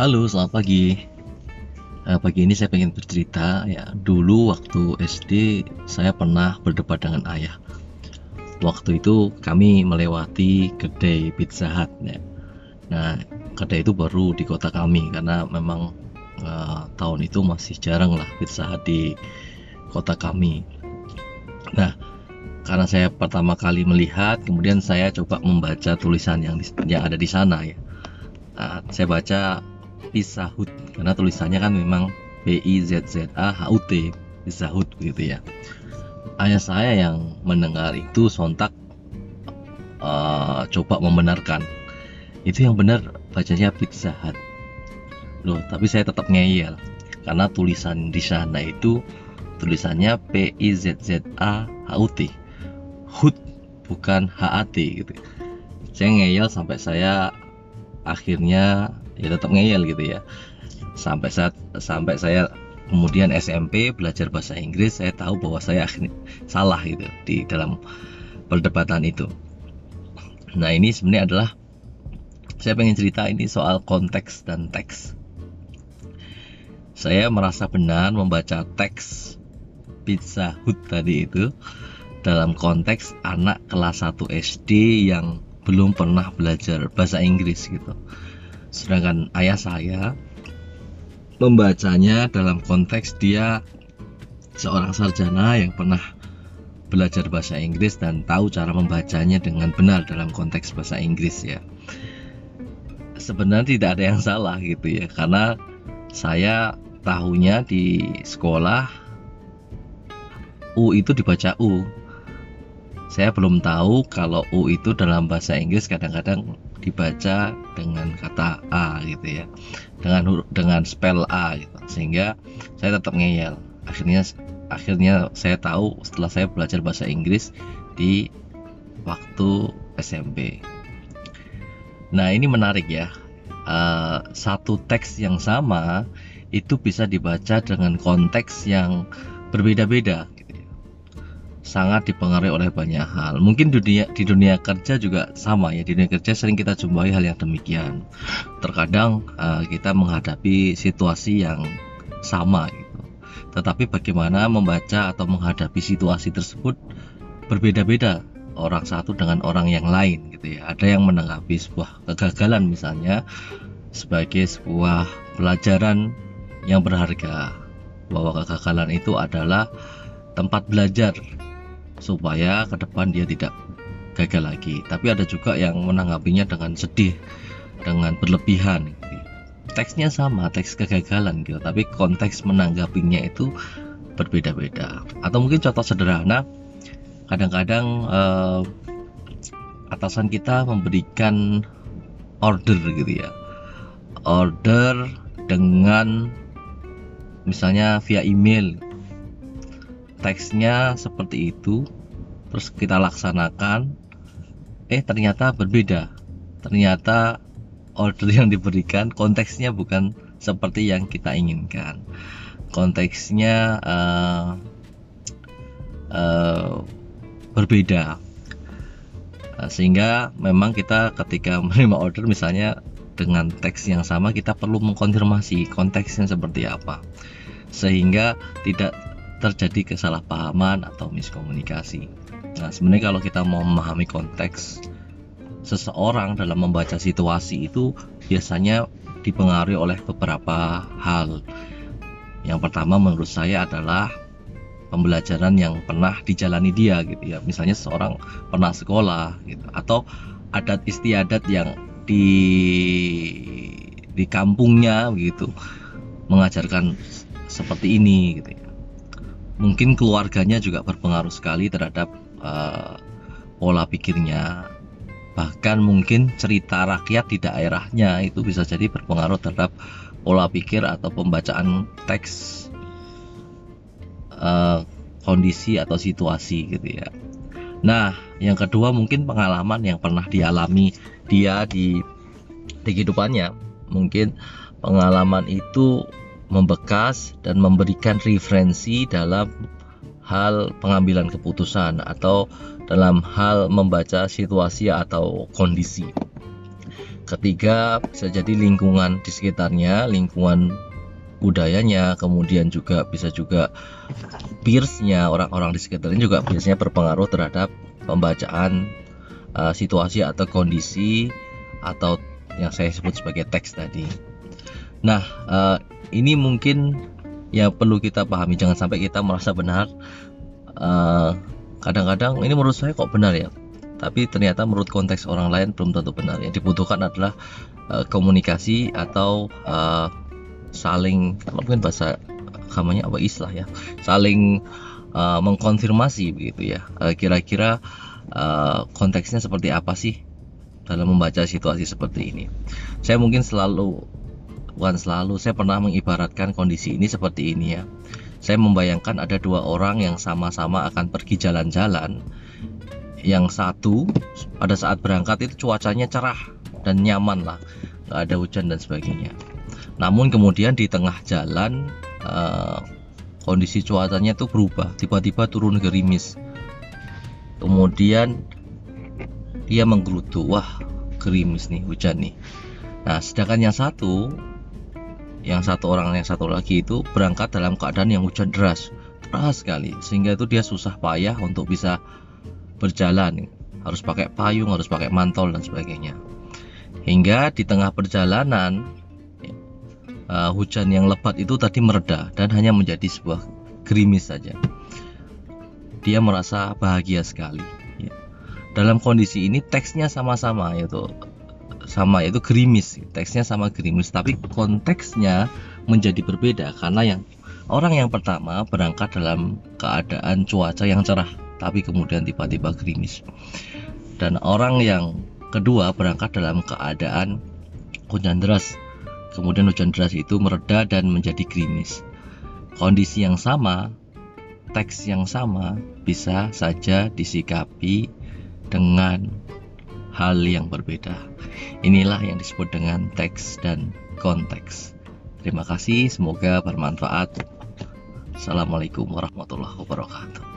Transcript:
Halo, selamat pagi. Eh, pagi ini saya pengen bercerita ya. Dulu waktu SD saya pernah berdebat dengan ayah. Waktu itu kami melewati kedai Pizza Hut ya. Nah, kedai itu baru di kota kami karena memang eh, tahun itu masih jarang lah Pizza Hut di kota kami. Nah, karena saya pertama kali melihat, kemudian saya coba membaca tulisan yang yang ada di sana ya. Nah, saya baca Pizza Hut karena tulisannya kan memang P I Z Z A H U T Pizza Hut begitu ya. Ayah saya yang mendengar itu sontak eh, coba membenarkan itu yang benar bacanya Pizza Hut. Loh, tapi saya tetap ngeyel karena tulisan di sana itu tulisannya P I Z Z A H U T. Hut bukan H A T gitu. Saya ngeyel sampai saya akhirnya ya tetap ngeyel gitu ya. Sampai saat sampai saya kemudian SMP belajar bahasa Inggris, saya tahu bahwa saya salah gitu di dalam perdebatan itu. Nah, ini sebenarnya adalah saya pengen cerita ini soal konteks dan teks. Saya merasa benar membaca teks Pizza Hut tadi itu dalam konteks anak kelas 1 SD yang belum pernah belajar bahasa Inggris gitu. Sedangkan ayah saya membacanya dalam konteks dia seorang sarjana yang pernah belajar bahasa Inggris dan tahu cara membacanya dengan benar dalam konteks bahasa Inggris ya. Sebenarnya tidak ada yang salah gitu ya karena saya tahunya di sekolah U itu dibaca U. Saya belum tahu kalau U itu dalam bahasa Inggris kadang-kadang dibaca dengan kata A gitu ya. Dengan huruf dengan spell A gitu. Sehingga saya tetap ngeyel. Akhirnya akhirnya saya tahu setelah saya belajar bahasa Inggris di waktu SMP. Nah, ini menarik ya. Eh, satu teks yang sama itu bisa dibaca dengan konteks yang berbeda-beda. Sangat dipengaruhi oleh banyak hal. Mungkin dunia di dunia kerja juga sama ya. Di dunia kerja sering kita jumpai hal yang demikian. Terkadang eh, kita menghadapi situasi yang sama gitu. Tetapi bagaimana membaca atau menghadapi situasi tersebut berbeda-beda orang satu dengan orang yang lain gitu ya. Ada yang menanggapi sebuah kegagalan misalnya sebagai sebuah pelajaran yang berharga. Bahwa kegagalan itu adalah tempat belajar supaya ke depan dia tidak gagal lagi. Tapi ada juga yang menanggapinya dengan sedih dengan berlebihan. Gitu. teksnya sama teks kegagalan gitu. Tapi konteks menanggapinya itu berbeda-beda. Atau mungkin contoh sederhana kadang-kadang eh, atasan kita memberikan order gitu ya. Order dengan misalnya via email teksnya seperti itu terus kita laksanakan. Eh ternyata berbeda. Ternyata order yang diberikan konteksnya bukan seperti yang kita inginkan. Konteksnya eh, eh, berbeda. Nah, sehingga memang kita ketika menerima order misalnya dengan teks yang sama kita perlu mengkonfirmasi konteksnya seperti apa. Sehingga tidak terjadi kesalahpahaman atau miskomunikasi. Nah, sebenarnya kalau kita mau memahami konteks seseorang dalam membaca situasi itu biasanya dipengaruhi oleh beberapa hal. Yang pertama menurut saya adalah pembelajaran yang pernah dijalani dia gitu ya. Misalnya seorang pernah sekolah gitu atau adat istiadat yang di di kampungnya begitu mengajarkan seperti ini gitu ya. Mungkin keluarganya juga berpengaruh sekali terhadap eh, pola pikirnya. Bahkan mungkin cerita rakyat di daerahnya itu bisa jadi berpengaruh terhadap pola pikir atau pembacaan teks eh, kondisi atau situasi gitu ya. Nah, yang kedua mungkin pengalaman yang pernah dialami dia di di kehidupannya. Mungkin pengalaman itu membekas dan memberikan referensi dalam hal pengambilan keputusan atau dalam hal membaca situasi atau kondisi. ketiga bisa jadi lingkungan di sekitarnya lingkungan budayanya kemudian juga bisa juga peersnya orang-orang di sekitarnya juga biasanya berpengaruh terhadap pembacaan uh, situasi atau kondisi atau yang saya sebut sebagai teks tadi. Nah, uh, ini mungkin ya perlu kita pahami jangan sampai kita merasa benar. kadang kadang-kadang ini menurut saya kok benar ya, tapi ternyata menurut konteks orang lain belum tentu benar. Yang dibutuhkan adalah uh, komunikasi atau uh, saling kalau mungkin bahasa namanya apa istilah ya, saling uh, mengkonfirmasi begitu ya. kira kira-kira uh, konteksnya seperti apa sih dalam membaca situasi seperti ini. Saya mungkin selalu bukan selalu saya pernah mengibaratkan kondisi ini seperti ini ya. Saya membayangkan ada dua orang yang sama-sama akan pergi jalan-jalan. Yang satu pada saat berangkat itu cuacanya cerah dan nyaman lah. Nggak ada hujan dan sebagainya. Namun kemudian di tengah jalan uh, kondisi cuacanya itu berubah tiba-tiba turun gerimis. Kemudian dia menggerutu wah gerimis nih hujan nih. Nah sedangkan yang satu yang satu orang yang satu lagi itu berangkat dalam keadaan yang hujan deras. Deras sekali sehingga itu dia susah payah untuk bisa berjalan. Harus pakai payung harus pakai mantel dan sebagainya. Hingga di tengah perjalanan uh, hujan yang lebat itu tadi mereda dan hanya menjadi sebuah gerimis saja. Dia merasa bahagia sekali ya. dalam kondisi ini teksnya sama-sama yaitu sama yaitu gerimis teksnya sama gerimis tapi konteksnya menjadi berbeda karena yang orang yang pertama berangkat dalam keadaan cuaca yang cerah tapi kemudian tiba-tiba gerimis. Dan orang yang kedua berangkat dalam keadaan hujan deras. Kemudian hujan deras itu mereda dan menjadi gerimis. Kondisi yang sama, teks yang sama bisa saja disikapi dengan hal yang berbeda. Inilah yang disebut dengan teks dan konteks. Terima kasih, semoga bermanfaat. Assalamualaikum warahmatullahi wabarakatuh.